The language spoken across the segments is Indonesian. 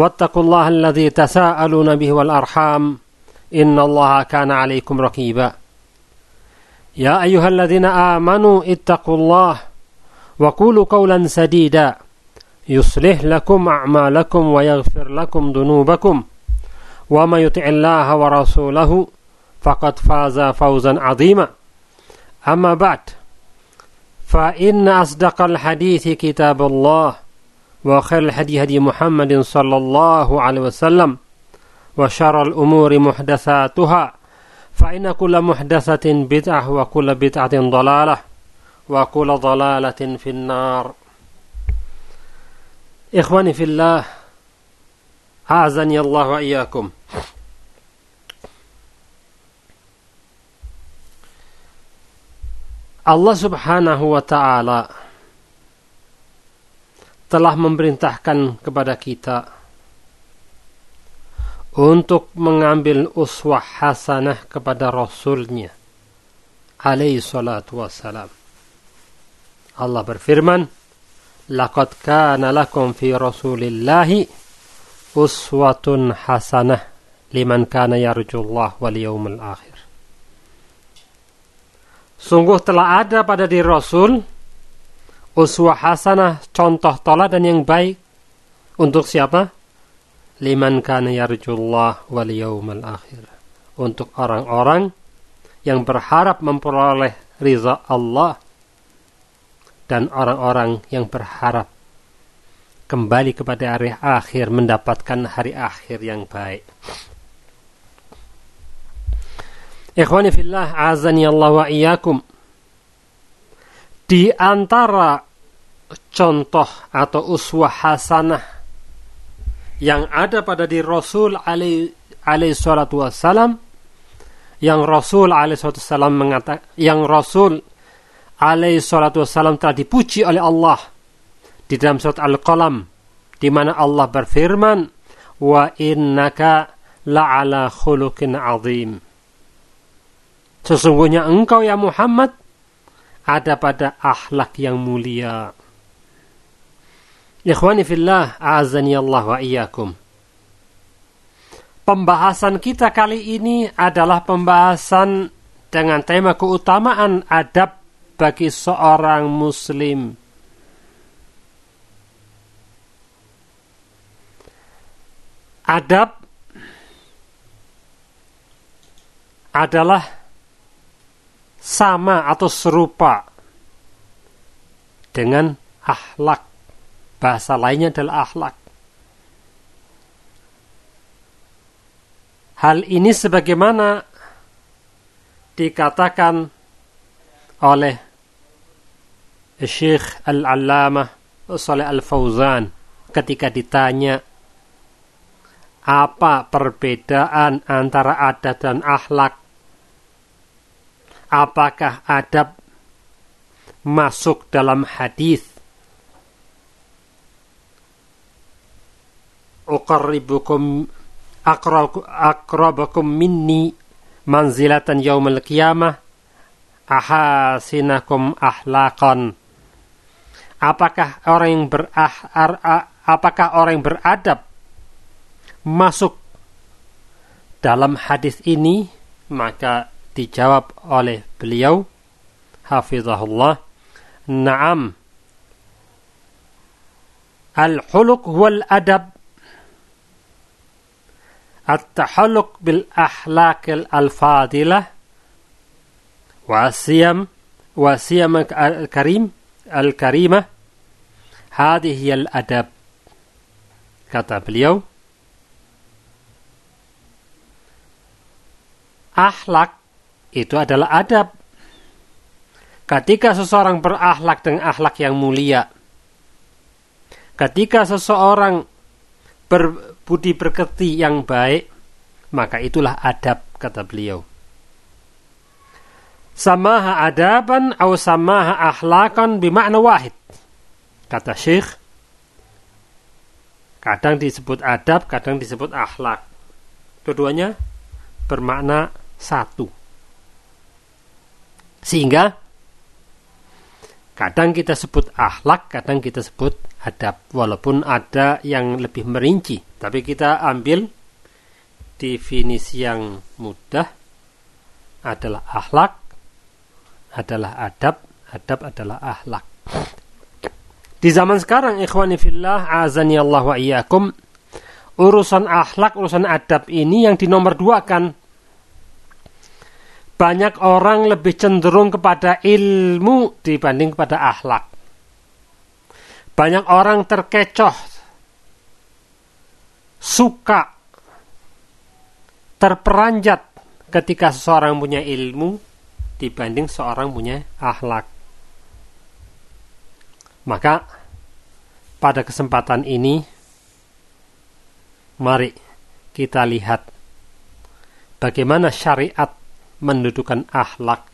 واتقوا الله الذي تساءلون به والأرحام إن الله كان عليكم رقيبا. يا أيها الذين آمنوا اتقوا الله وقولوا قولا سديدا. يصلح لكم أعمالكم ويغفر لكم ذنوبكم. وما يطع الله ورسوله فقد فاز فوزا عظيما. أما بعد فإن أصدق الحديث كتاب الله وخير الهدي هدي محمد صلى الله عليه وسلم وشر الأمور محدثاتها فإن كل محدثة بدعة وكل بدعة ضلالة وكل ضلالة في النار. إخواني في الله أعزني الله وإياكم. subhanahu wa ta'ala telah memerintahkan kepada kita untuk mengambil uswah hasanah kepada Rasulnya alaihi salatu wassalam. Allah berfirman, Laqad kana lakum fi rasulillahi uswatun hasanah liman kana yarjullah wal yawmul akhir. Sungguh telah ada pada diri Rasul uswah hasanah, contoh toladan yang baik untuk siapa? Liman kana yarjullah wal yawmal akhir. Untuk orang-orang yang berharap memperoleh ridha Allah dan orang-orang yang berharap kembali kepada hari akhir mendapatkan hari akhir yang baik. Ikhwani fillah azani Allah wa iyyakum di antara contoh atau uswah hasanah yang ada pada di Rasul alaihi salatu wassalam yang Rasul alaihi salatu wassalam mengatakan yang Rasul alaihi salatu wassalam telah dipuji oleh Allah di dalam surat Al-Qalam di mana Allah berfirman wa innaka la'ala khuluqin azim. Sesungguhnya engkau ya Muhammad ada pada akhlak yang mulia. Ikhwani fillah, azani Allah wa iyyakum. Pembahasan kita kali ini adalah pembahasan dengan tema keutamaan adab bagi seorang muslim. Adab adalah sama atau serupa dengan akhlak. Bahasa lainnya adalah akhlak. Hal ini sebagaimana dikatakan oleh Syekh Al-Allamah Saleh Al-Fauzan ketika ditanya apa perbedaan antara adat dan akhlak apakah adab masuk dalam hadis? Uqarribukum akrabakum minni manzilatan yaumil qiyamah ahasinakum ahlaqan. Apakah orang yang berah apakah orang yang beradab masuk dalam hadis ini? Maka dijawab oleh beliau hafizahullah na'am al-huluq wal adab at-tahalluq bil akhlaq al-fadilah wasiyam wasiyam al-karim al-karimah hadhihi al-adab kata beliau akhlak itu adalah adab ketika seseorang berakhlak dengan akhlak yang mulia ketika seseorang berbudi berkerti yang baik maka itulah adab kata beliau samaha adaban atau samaha akhlakan bimakna wahid. Kata Syekh, kadang disebut adab, kadang disebut akhlak. Keduanya bermakna satu. Sehingga kadang kita sebut akhlak, kadang kita sebut adab. Walaupun ada yang lebih merinci. Tapi kita ambil definisi yang mudah adalah akhlak adalah adab, adab adalah ahlak. Di zaman sekarang, ikhwani fillah, azani Allah wa iyyakum, urusan akhlak, urusan adab ini yang dinomor dua kan banyak orang lebih cenderung kepada ilmu dibanding kepada akhlak. Banyak orang terkecoh, suka, terperanjat ketika seseorang punya ilmu dibanding seorang punya akhlak. Maka pada kesempatan ini mari kita lihat bagaimana syariat mendudukan akhlak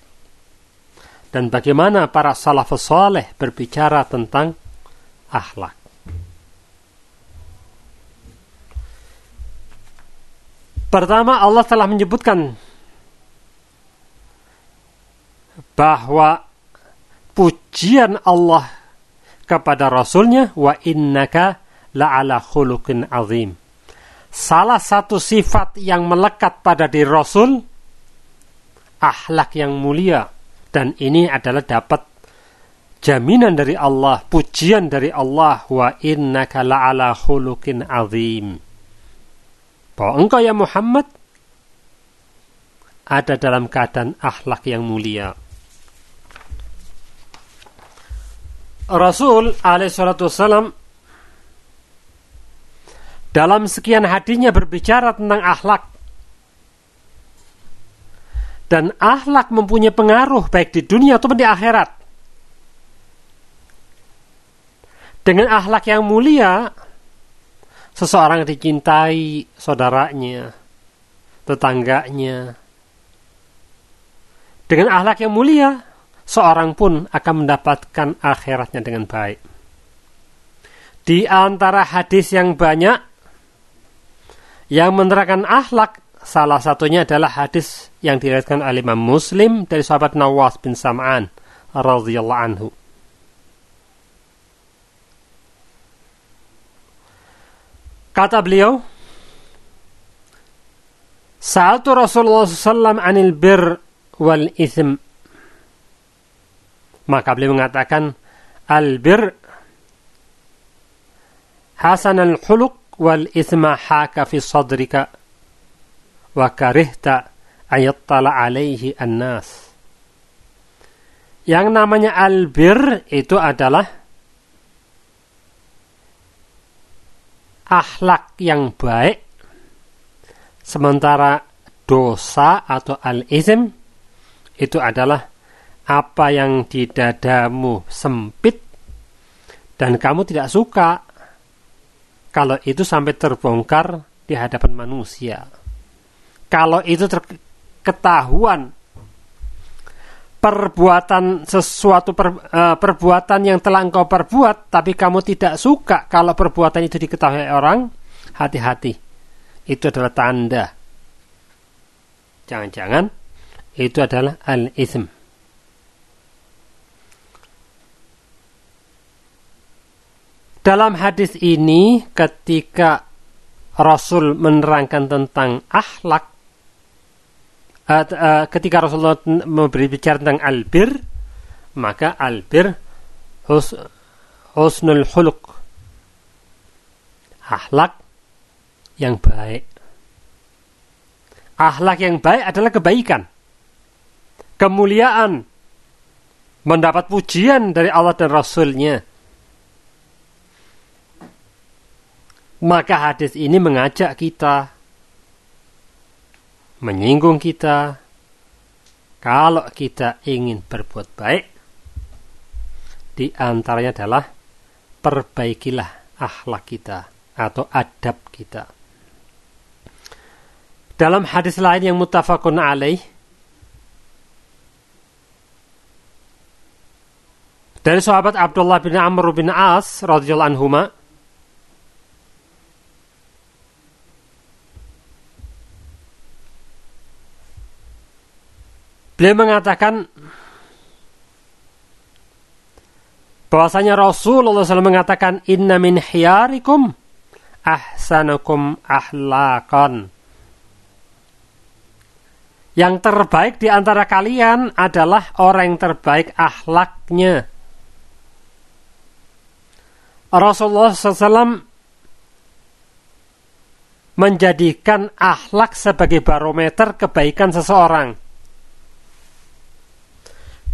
dan bagaimana para salafus soleh berbicara tentang akhlak. Pertama Allah telah menyebutkan bahwa pujian Allah kepada Rasulnya wa innaka la'ala khuluqin azim. Salah satu sifat yang melekat pada diri Rasul akhlak yang mulia dan ini adalah dapat jaminan dari Allah, pujian dari Allah wa innaka la'ala khuluqin azim. Bahwa engkau ya Muhammad ada dalam keadaan akhlak yang mulia. Rasul alaihissalam dalam sekian hadinya berbicara tentang akhlak dan akhlak mempunyai pengaruh baik di dunia ataupun di akhirat. Dengan akhlak yang mulia, seseorang dicintai saudaranya, tetangganya. Dengan akhlak yang mulia, seorang pun akan mendapatkan akhiratnya dengan baik. Di antara hadis yang banyak yang menerangkan akhlak, salah satunya adalah hadis yang diriwayatkan oleh Imam Muslim dari sahabat Nawas bin Sam'an radhiyallahu anhu. Kata beliau, Sa'atu Rasulullah SAW anil bir wal ithm maka beliau mengatakan albir hasan al-khuluq wal isma haka fi sadrika karihta ayattala alaihi an-nas. Yang namanya albir itu adalah akhlak yang baik sementara dosa atau al-ism itu adalah apa yang di dadamu sempit dan kamu tidak suka kalau itu sampai terbongkar di hadapan manusia. Kalau itu ketahuan perbuatan sesuatu per, uh, perbuatan yang telah engkau perbuat tapi kamu tidak suka kalau perbuatan itu diketahui orang, hati-hati. Itu adalah tanda. Jangan-jangan itu adalah al-ism. Dalam hadis ini ketika Rasul menerangkan tentang akhlak ketika Rasulullah memberi bicara tentang albir maka albir hus, husnul huluk. Akhlak yang baik. Akhlak yang baik adalah kebaikan. Kemuliaan, mendapat pujian dari Allah dan Rasulnya. Maka hadis ini mengajak kita, menyinggung kita, kalau kita ingin berbuat baik, di antaranya adalah perbaikilah akhlak kita atau adab kita. Dalam hadis lain yang mutafakun alaih, dari sahabat Abdullah bin Amr bin As radhiyallahu anhuma Beliau mengatakan bahwasanya Rasulullah SAW mengatakan inna min hiyarikum ahsanukum ahlakon. Yang terbaik di antara kalian adalah orang yang terbaik akhlaknya. Rasulullah SAW menjadikan akhlak sebagai barometer kebaikan seseorang.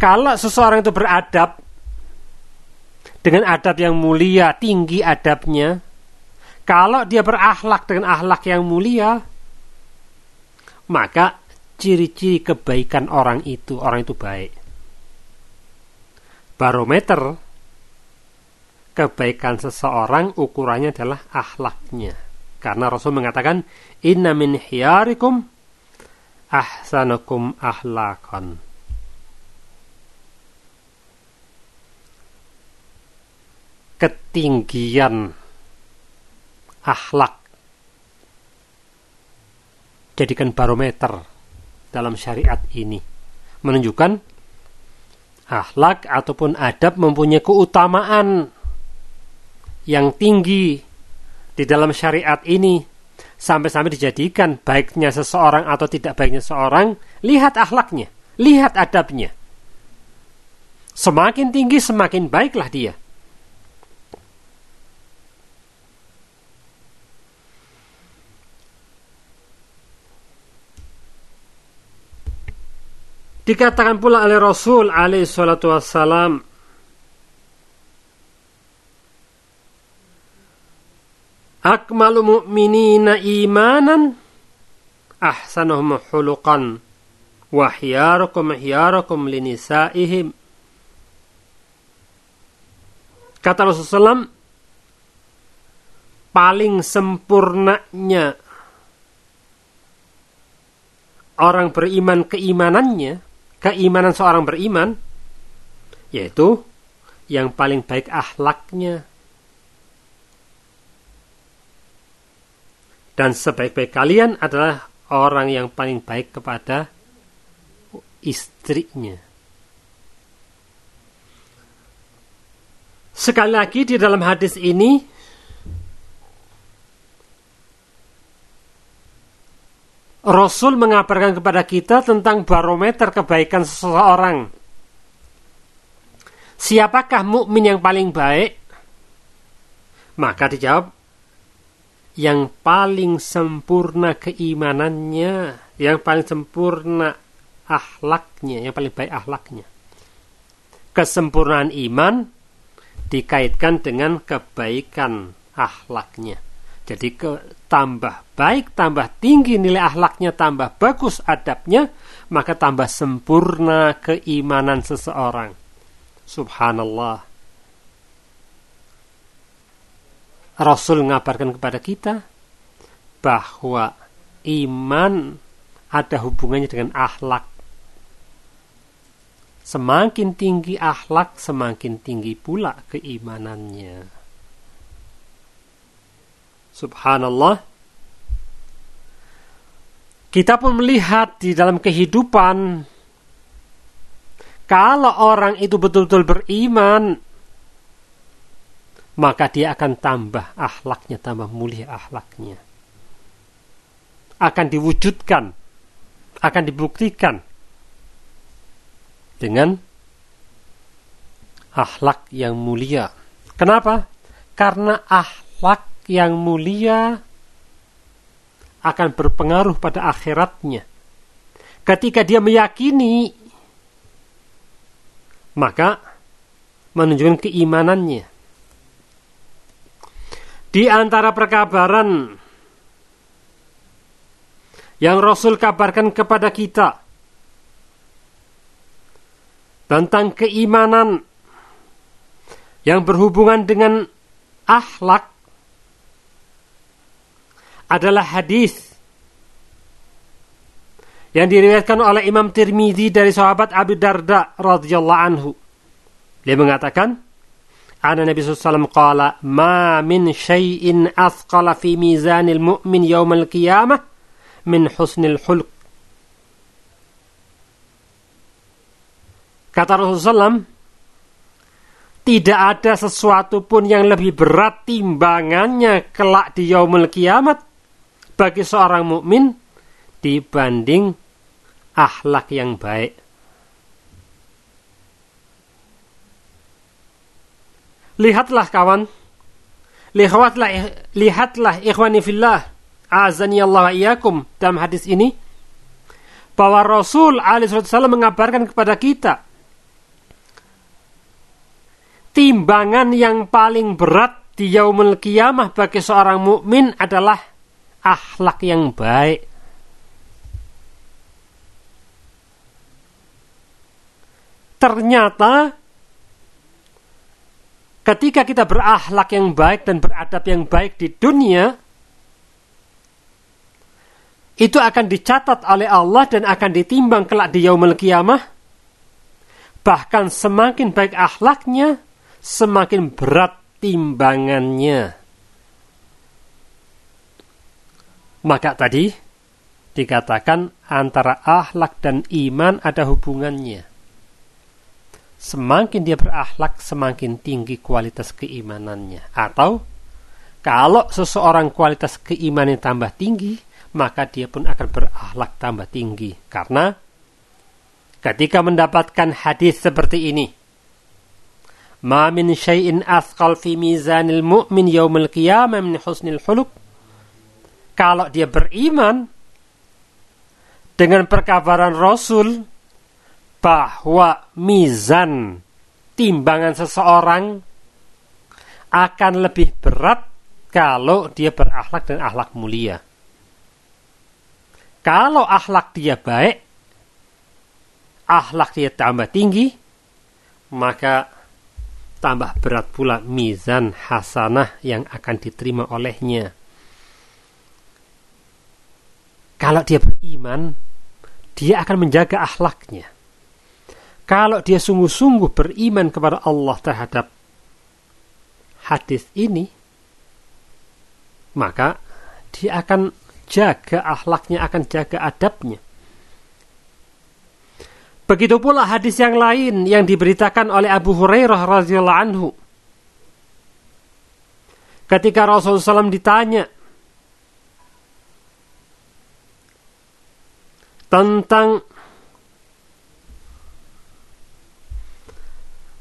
Kalau seseorang itu beradab dengan adab yang mulia, tinggi adabnya, kalau dia berakhlak dengan akhlak yang mulia, maka ciri-ciri kebaikan orang itu, orang itu baik. Barometer kebaikan seseorang ukurannya adalah akhlaknya. Karena Rasul mengatakan, Inna min hiyarikum ahsanukum ahlakan. Ketinggian akhlak. Jadikan barometer dalam syariat ini. Menunjukkan akhlak ataupun adab mempunyai keutamaan yang tinggi di dalam syariat ini. Sampai-sampai dijadikan baiknya seseorang atau tidak baiknya seseorang lihat akhlaknya lihat adabnya. Semakin tinggi semakin baiklah dia Dikatakan pula oleh Rasul alaihi salatu wassalam Akmalu mu'minina imanan ahsanuhum huluqan wa hiyarukum hiyarukum linisaihim. Kata Rasulullah paling sempurnanya orang beriman keimanannya keimanan seorang beriman yaitu yang paling baik akhlaknya dan sebaik-baik kalian adalah orang yang paling baik kepada istrinya. Sekali lagi di dalam hadis ini Rasul mengabarkan kepada kita tentang barometer kebaikan seseorang. Siapakah mukmin yang paling baik? Maka dijawab yang paling sempurna keimanannya, yang paling sempurna akhlaknya, yang paling baik akhlaknya. Kesempurnaan iman dikaitkan dengan kebaikan akhlaknya. Jadi ke tambah baik, tambah tinggi nilai akhlaknya, tambah bagus adabnya, maka tambah sempurna keimanan seseorang. Subhanallah. Rasul mengabarkan kepada kita bahwa iman ada hubungannya dengan akhlak. Semakin tinggi akhlak, semakin tinggi pula keimanannya. Subhanallah. Kita pun melihat di dalam kehidupan kalau orang itu betul-betul beriman maka dia akan tambah akhlaknya, tambah mulia akhlaknya. Akan diwujudkan, akan dibuktikan dengan akhlak yang mulia. Kenapa? Karena akhlak yang mulia akan berpengaruh pada akhiratnya. Ketika dia meyakini maka menunjukkan keimanannya. Di antara perkabaran yang Rasul kabarkan kepada kita tentang keimanan yang berhubungan dengan akhlak adalah hadis yang diriwayatkan oleh Imam Tirmidzi dari sahabat Abu Darda radhiyallahu anhu. Dia mengatakan, Ana Nabi SAW qala, Ma min syai'in athqala fi mizanil mu'min yawmal qiyamah min husnil hulq. Kata Rasulullah SAW, tidak ada sesuatu pun yang lebih berat timbangannya kelak di yaumul kiamat bagi seorang mukmin dibanding akhlak yang baik. Lihatlah kawan, lihatlah lihatlah ikhwani fillah, azani Allah iyakum dalam hadis ini bahwa Rasul alaihi mengabarkan kepada kita timbangan yang paling berat di yaumul kiamah bagi seorang mukmin adalah akhlak yang baik. Ternyata ketika kita berakhlak yang baik dan beradab yang baik di dunia, itu akan dicatat oleh Allah dan akan ditimbang kelak di yaumul kiamah. Bahkan semakin baik akhlaknya, semakin berat timbangannya. Maka tadi dikatakan antara akhlak dan iman ada hubungannya. Semakin dia berakhlak, semakin tinggi kualitas keimanannya. Atau kalau seseorang kualitas keimanannya tambah tinggi, maka dia pun akan berakhlak tambah tinggi. Karena ketika mendapatkan hadis seperti ini, Ma min syai'in athqal fi mizanil mu'min yaumil qiyamah min husnil huluk. Kalau dia beriman dengan perkabaran Rasul bahwa mizan timbangan seseorang akan lebih berat kalau dia berakhlak dan akhlak mulia. Kalau akhlak dia baik, akhlak dia tambah tinggi, maka tambah berat pula mizan hasanah yang akan diterima olehnya. Kalau dia beriman, dia akan menjaga akhlaknya. Kalau dia sungguh-sungguh beriman kepada Allah terhadap hadis ini, maka dia akan jaga akhlaknya, akan jaga adabnya. Begitu pula hadis yang lain yang diberitakan oleh Abu Hurairah radhiyallahu anhu. Ketika Rasulullah SAW ditanya tentang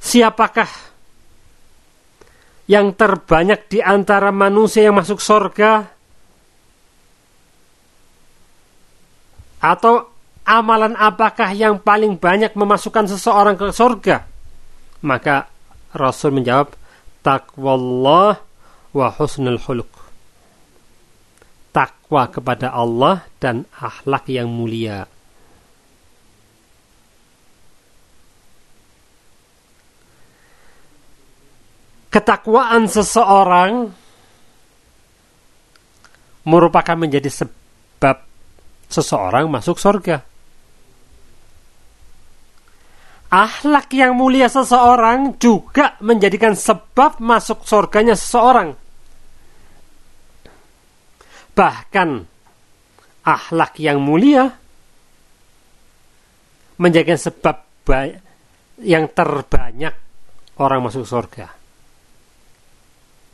siapakah yang terbanyak di antara manusia yang masuk surga atau amalan apakah yang paling banyak memasukkan seseorang ke surga? Maka Rasul menjawab, takwallah wa husnul huluk. Takwa kepada Allah dan akhlak yang mulia. Ketakwaan seseorang merupakan menjadi sebab seseorang masuk surga Akhlak yang mulia seseorang juga menjadikan sebab masuk surganya seseorang. Bahkan akhlak yang mulia menjadikan sebab yang terbanyak orang masuk surga.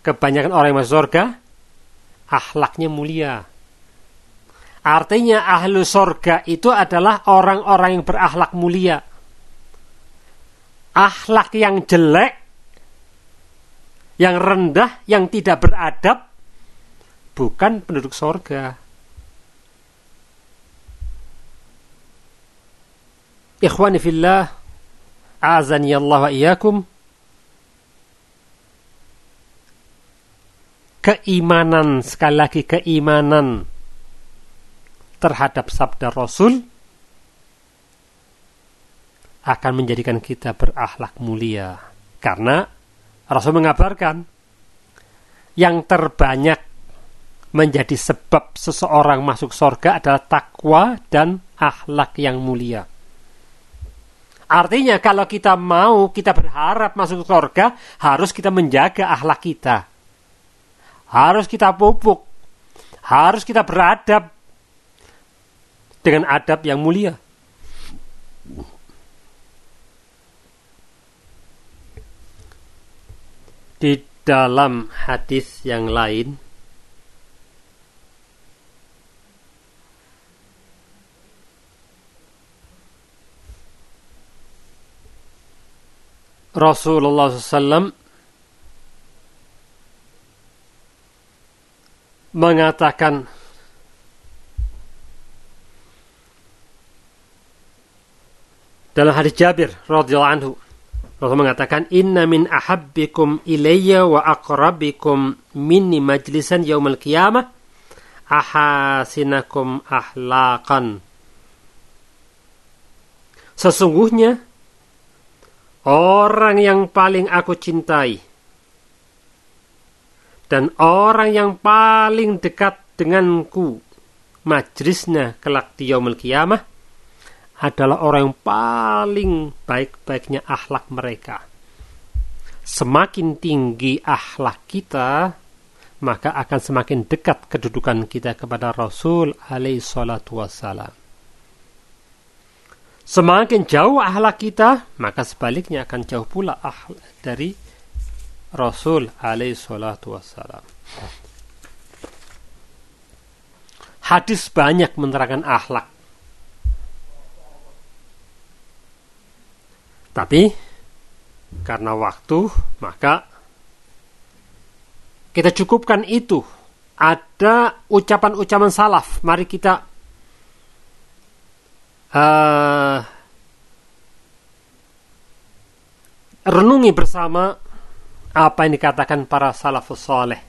Kebanyakan orang yang masuk surga, akhlaknya mulia. Artinya ahlu surga itu adalah orang-orang yang berakhlak mulia akhlak yang jelek, yang rendah, yang tidak beradab, bukan penduduk sorga. Ikhwani fillah, azani Allah wa iyyakum keimanan sekali lagi keimanan terhadap sabda Rasul akan menjadikan kita berakhlak mulia karena Rasul mengabarkan yang terbanyak menjadi sebab seseorang masuk surga adalah takwa dan akhlak yang mulia. Artinya kalau kita mau, kita berharap masuk surga, harus kita menjaga akhlak kita. Harus kita pupuk. Harus kita beradab dengan adab yang mulia. Di dalam hadis yang lain Rasulullah SAW mengatakan dalam hadis Jabir radhiyallahu anhu Rasul mengatakan inna min ahabbikum ilayya wa aqrabikum minni majlisan yaumal qiyamah ahasinakum ahlaqan. Sesungguhnya orang yang paling aku cintai dan orang yang paling dekat denganku majlisnya kelak di yaumul kiamah adalah orang yang paling baik-baiknya akhlak mereka. Semakin tinggi akhlak kita, maka akan semakin dekat kedudukan kita kepada Rasul alaihi salatu wassalam. Semakin jauh ahlak kita, maka sebaliknya akan jauh pula ahlak dari Rasul alaihi salatu wassalam. Hadis banyak menerangkan ahlak. Tapi karena waktu, maka kita cukupkan itu. Ada ucapan-ucapan salaf. Mari kita uh, renungi bersama apa yang dikatakan para salafus soleh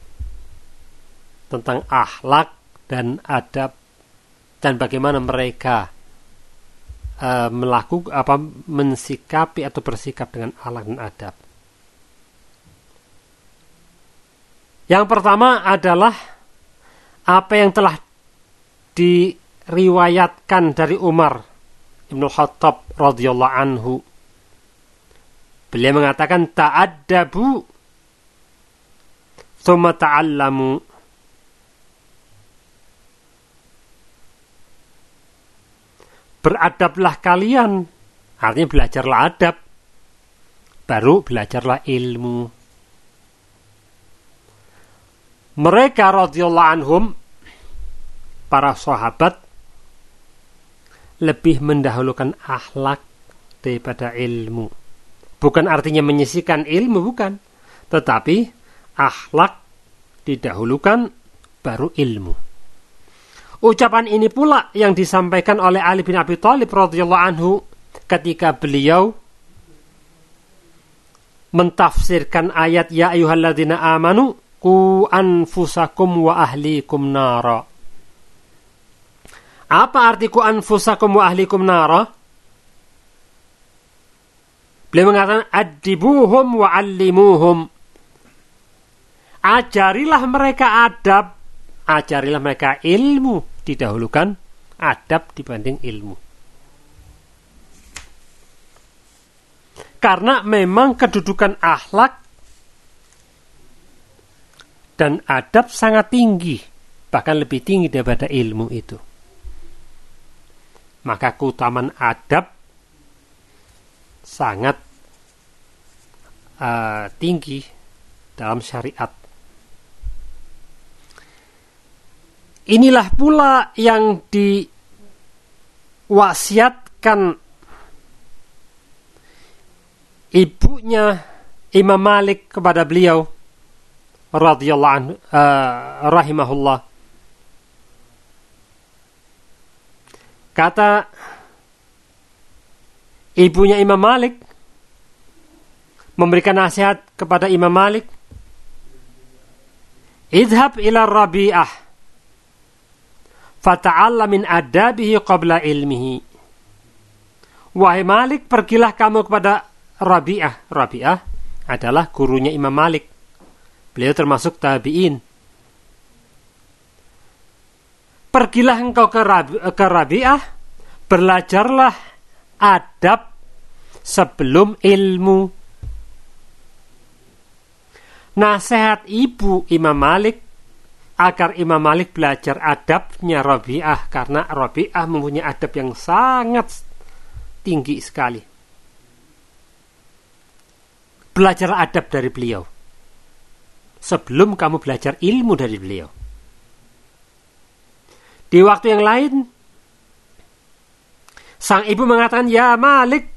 tentang akhlak dan adab dan bagaimana mereka uh, melakukan apa mensikapi atau bersikap dengan akhlak dan adab. Yang pertama adalah apa yang telah diriwayatkan dari Umar Ibnu Khattab radhiyallahu anhu. Beliau mengatakan ta'addabu thumma ta'allamu. Beradablah kalian, artinya belajarlah adab, baru belajarlah ilmu. Mereka radhiyallahu anhum para sahabat lebih mendahulukan akhlak daripada ilmu. Bukan artinya menyisikan ilmu, bukan. Tetapi akhlak didahulukan baru ilmu. Ucapan ini pula yang disampaikan oleh Ali bin Abi Thalib radhiyallahu anhu ketika beliau mentafsirkan ayat ya ayyuhalladzina amanu ku anfusakum wa ahlikum nara apa arti ku anfusakum wa ahlikum nara? Beliau mengatakan adibuhum wa allimuhum. Ajarilah mereka adab, ajarilah mereka ilmu, didahulukan adab dibanding ilmu. Karena memang kedudukan akhlak dan adab sangat tinggi, bahkan lebih tinggi daripada ilmu itu maka keutamaan adab sangat uh, tinggi dalam syariat. Inilah pula yang diwasiatkan ibunya Imam Malik kepada beliau radhiyallahu uh, rahimahullah Kata ibunya Imam Malik, memberikan nasihat kepada Imam Malik Idhab ila Rabi'ah fata'alla min adabihi qabla ilmihi. Wahai Malik pergilah kamu kepada Rabi'ah. Rabi'ah adalah gurunya Imam Malik. Beliau termasuk tabi'in Pergilah engkau ke, Rabi, ke Rabi'ah Belajarlah adab sebelum ilmu Nasihat ibu Imam Malik agar Imam Malik belajar adabnya Rabi'ah karena Rabi'ah mempunyai adab yang sangat tinggi sekali. Belajar adab dari beliau. Sebelum kamu belajar ilmu dari beliau. Di waktu yang lain, sang ibu mengatakan, Ya Malik,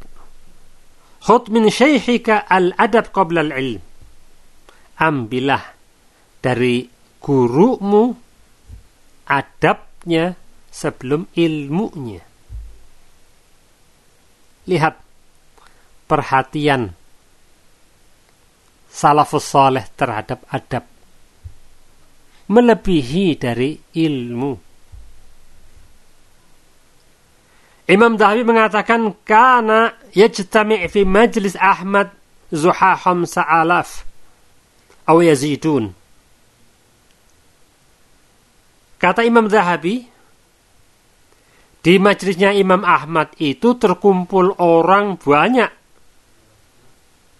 khut min syekhika al-adab qabla al-ilm ambillah dari gurumu adabnya sebelum ilmunya. Lihat perhatian salafus saleh terhadap adab melebihi dari ilmu. Imam Dahabi mengatakan kana yajtami' fi majlis Ahmad zuhaham sa'alaf atau yazidun. Kata Imam Zahabi, di majelisnya Imam Ahmad itu terkumpul orang banyak.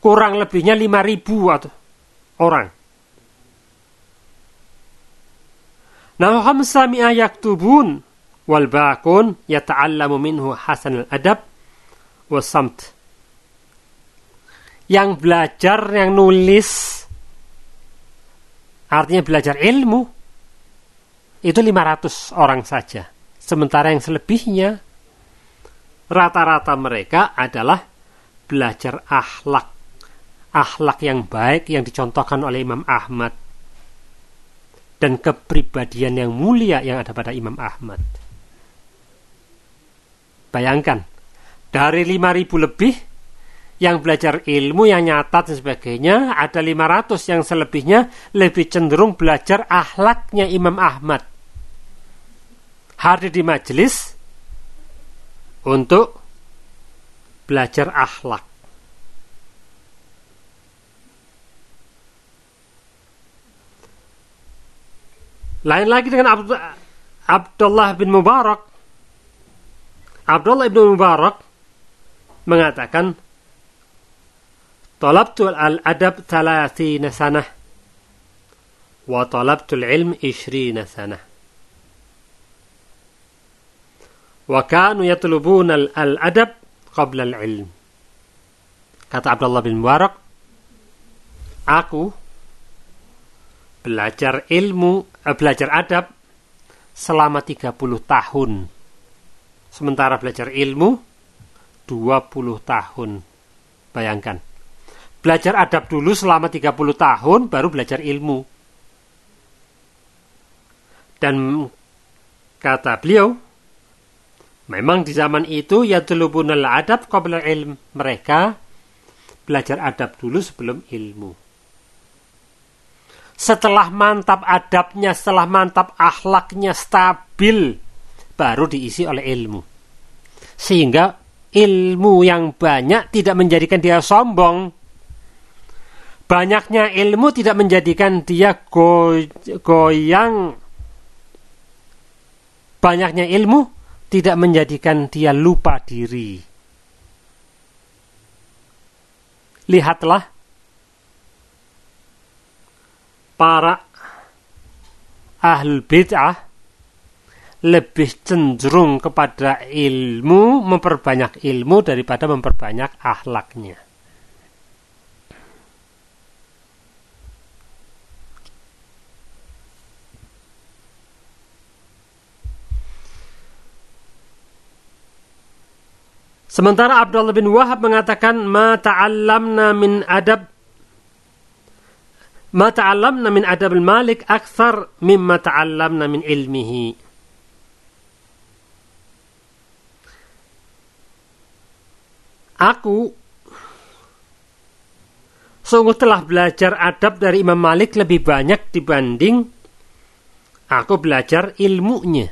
Kurang lebihnya 5000 atau orang. Nah, khamsa mi'a yaktubun wal baqun yata'allamu minhu al-adab wasamt. Yang belajar, yang nulis Artinya belajar ilmu itu 500 orang saja. Sementara yang selebihnya rata-rata mereka adalah belajar akhlak. Akhlak yang baik yang dicontohkan oleh Imam Ahmad. Dan kepribadian yang mulia yang ada pada Imam Ahmad. Bayangkan, dari 5000 lebih yang belajar ilmu yang nyata dan sebagainya ada 500 yang selebihnya lebih cenderung belajar akhlaknya Imam Ahmad. Hadir di majelis untuk belajar akhlak lain lagi dengan Abdullah bin Mubarak Abdullah bin Mubarak mengatakan طلبت الأدب ثلاثين سنة وطلبت العلم عشرين سنة وكانوا يطلبون الأدب قبل العلم kata Abdullah bin Mubarak aku belajar ilmu eh, belajar adab selama 30 tahun sementara belajar ilmu 20 tahun bayangkan Belajar adab dulu selama 30 tahun baru belajar ilmu. Dan kata beliau, memang di zaman itu ya telubunal adab qabla ilm. Mereka belajar adab dulu sebelum ilmu. Setelah mantap adabnya, setelah mantap akhlaknya stabil, baru diisi oleh ilmu. Sehingga ilmu yang banyak tidak menjadikan dia sombong, Banyaknya ilmu tidak menjadikan dia go goyang. Banyaknya ilmu tidak menjadikan dia lupa diri. Lihatlah para ahlul bid'ah lebih cenderung kepada ilmu, memperbanyak ilmu daripada memperbanyak akhlaknya. Sementara Abdullah bin Wahab mengatakan ma ta'allamna min adab ma ta'allamna min adab al-malik akthar mimma ta'allamna min ilmihi. Aku Sungguh telah belajar adab dari Imam Malik lebih banyak dibanding aku belajar ilmunya.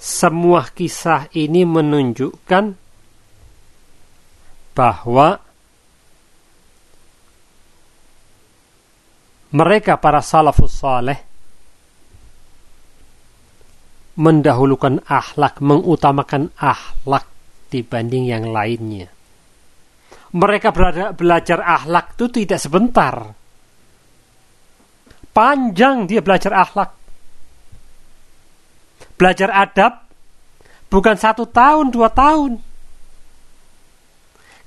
Semua kisah ini menunjukkan bahwa mereka para salafus saleh mendahulukan akhlak, mengutamakan akhlak dibanding yang lainnya. Mereka belajar akhlak itu tidak sebentar. Panjang dia belajar akhlak. Belajar adab bukan satu tahun, dua tahun.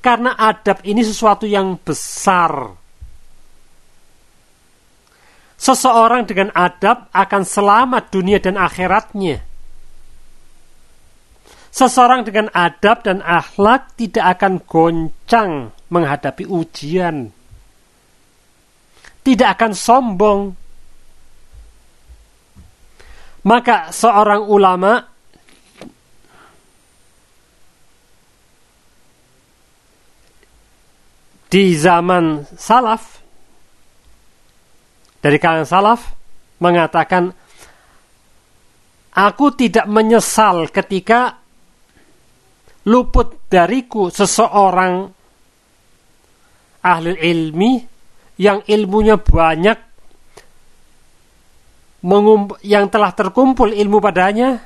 Karena adab ini sesuatu yang besar. Seseorang dengan adab akan selamat dunia dan akhiratnya. Seseorang dengan adab dan akhlak tidak akan goncang menghadapi ujian. Tidak akan sombong. Maka seorang ulama di zaman salaf dari kalangan salaf mengatakan aku tidak menyesal ketika luput dariku seseorang ahli ilmi yang ilmunya banyak yang telah terkumpul ilmu padanya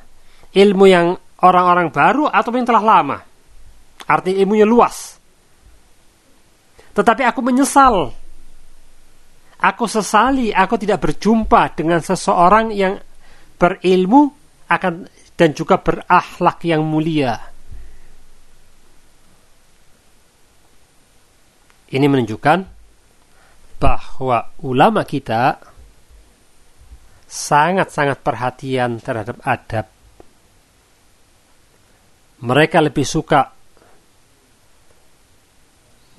ilmu yang orang-orang baru atau yang telah lama. Artinya ilmunya luas. Tetapi aku menyesal Aku sesali aku tidak berjumpa dengan seseorang yang berilmu akan dan juga berakhlak yang mulia. Ini menunjukkan bahwa ulama kita sangat-sangat perhatian terhadap adab. Mereka lebih suka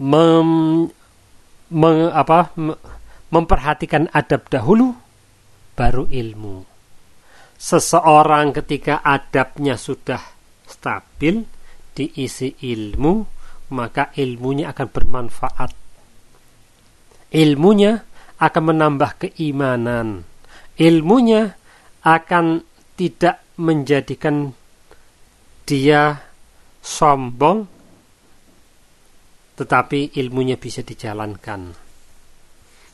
mem, mem, apa, memperhatikan adab dahulu, baru ilmu. Seseorang ketika adabnya sudah stabil, diisi ilmu, maka ilmunya akan bermanfaat. Ilmunya akan menambah keimanan. Ilmunya akan tidak menjadikan dia sombong, tetapi ilmunya bisa dijalankan.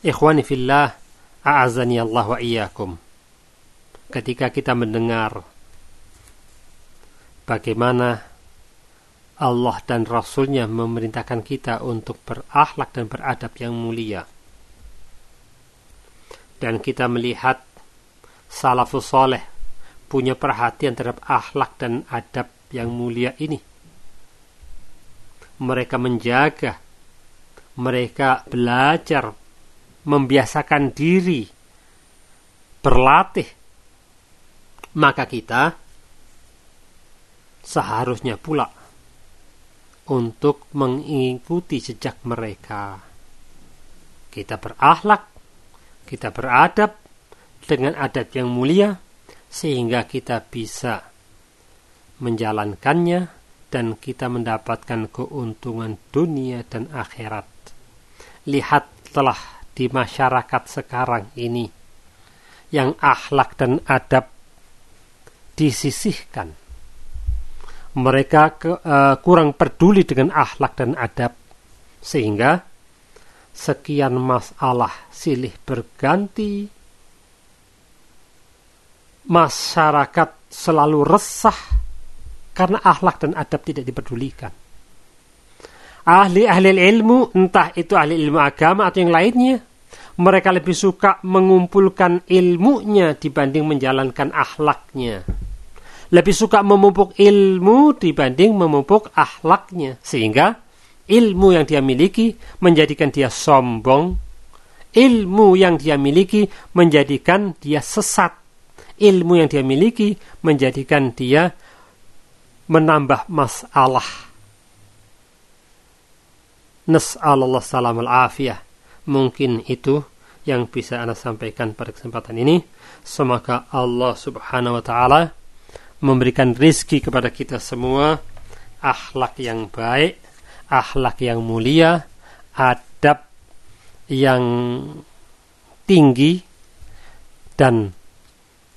Ikhwani fillah, a'azani Allah wa iyyakum. Ketika kita mendengar bagaimana Allah dan Rasulnya memerintahkan kita untuk berakhlak dan beradab yang mulia. Dan kita melihat salafus soleh punya perhatian terhadap akhlak dan adab yang mulia ini. Mereka menjaga, mereka belajar membiasakan diri berlatih, maka kita seharusnya pula untuk mengikuti jejak mereka. Kita berakhlak, kita beradab dengan adab yang mulia, sehingga kita bisa menjalankannya dan kita mendapatkan keuntungan dunia dan akhirat. Lihat telah di masyarakat sekarang ini. Yang akhlak dan adab disisihkan. Mereka ke, uh, kurang peduli dengan akhlak dan adab. Sehingga sekian masalah silih berganti. Masyarakat selalu resah karena akhlak dan adab tidak dipedulikan ahli-ahli ilmu, entah itu ahli ilmu agama atau yang lainnya, mereka lebih suka mengumpulkan ilmunya dibanding menjalankan akhlaknya. Lebih suka memupuk ilmu dibanding memupuk akhlaknya. Sehingga ilmu yang dia miliki menjadikan dia sombong. Ilmu yang dia miliki menjadikan dia sesat. Ilmu yang dia miliki menjadikan dia menambah masalah Nas'alallah salam al-afiyah. Mungkin itu yang bisa Anda sampaikan pada kesempatan ini. Semoga Allah subhanahu wa ta'ala memberikan rizki kepada kita semua akhlak yang baik, akhlak yang mulia, adab yang tinggi dan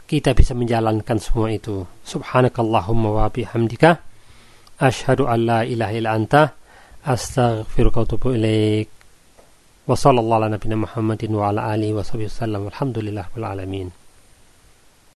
kita bisa menjalankan semua itu. Subhanakallahumma wa bihamdika asyhadu an la ilaha illa anta أستغفرك وأتوب إليك. وصلى الله على نبينا محمد وعلى آله وصحبه وسلم. والحمد لله رب العالمين.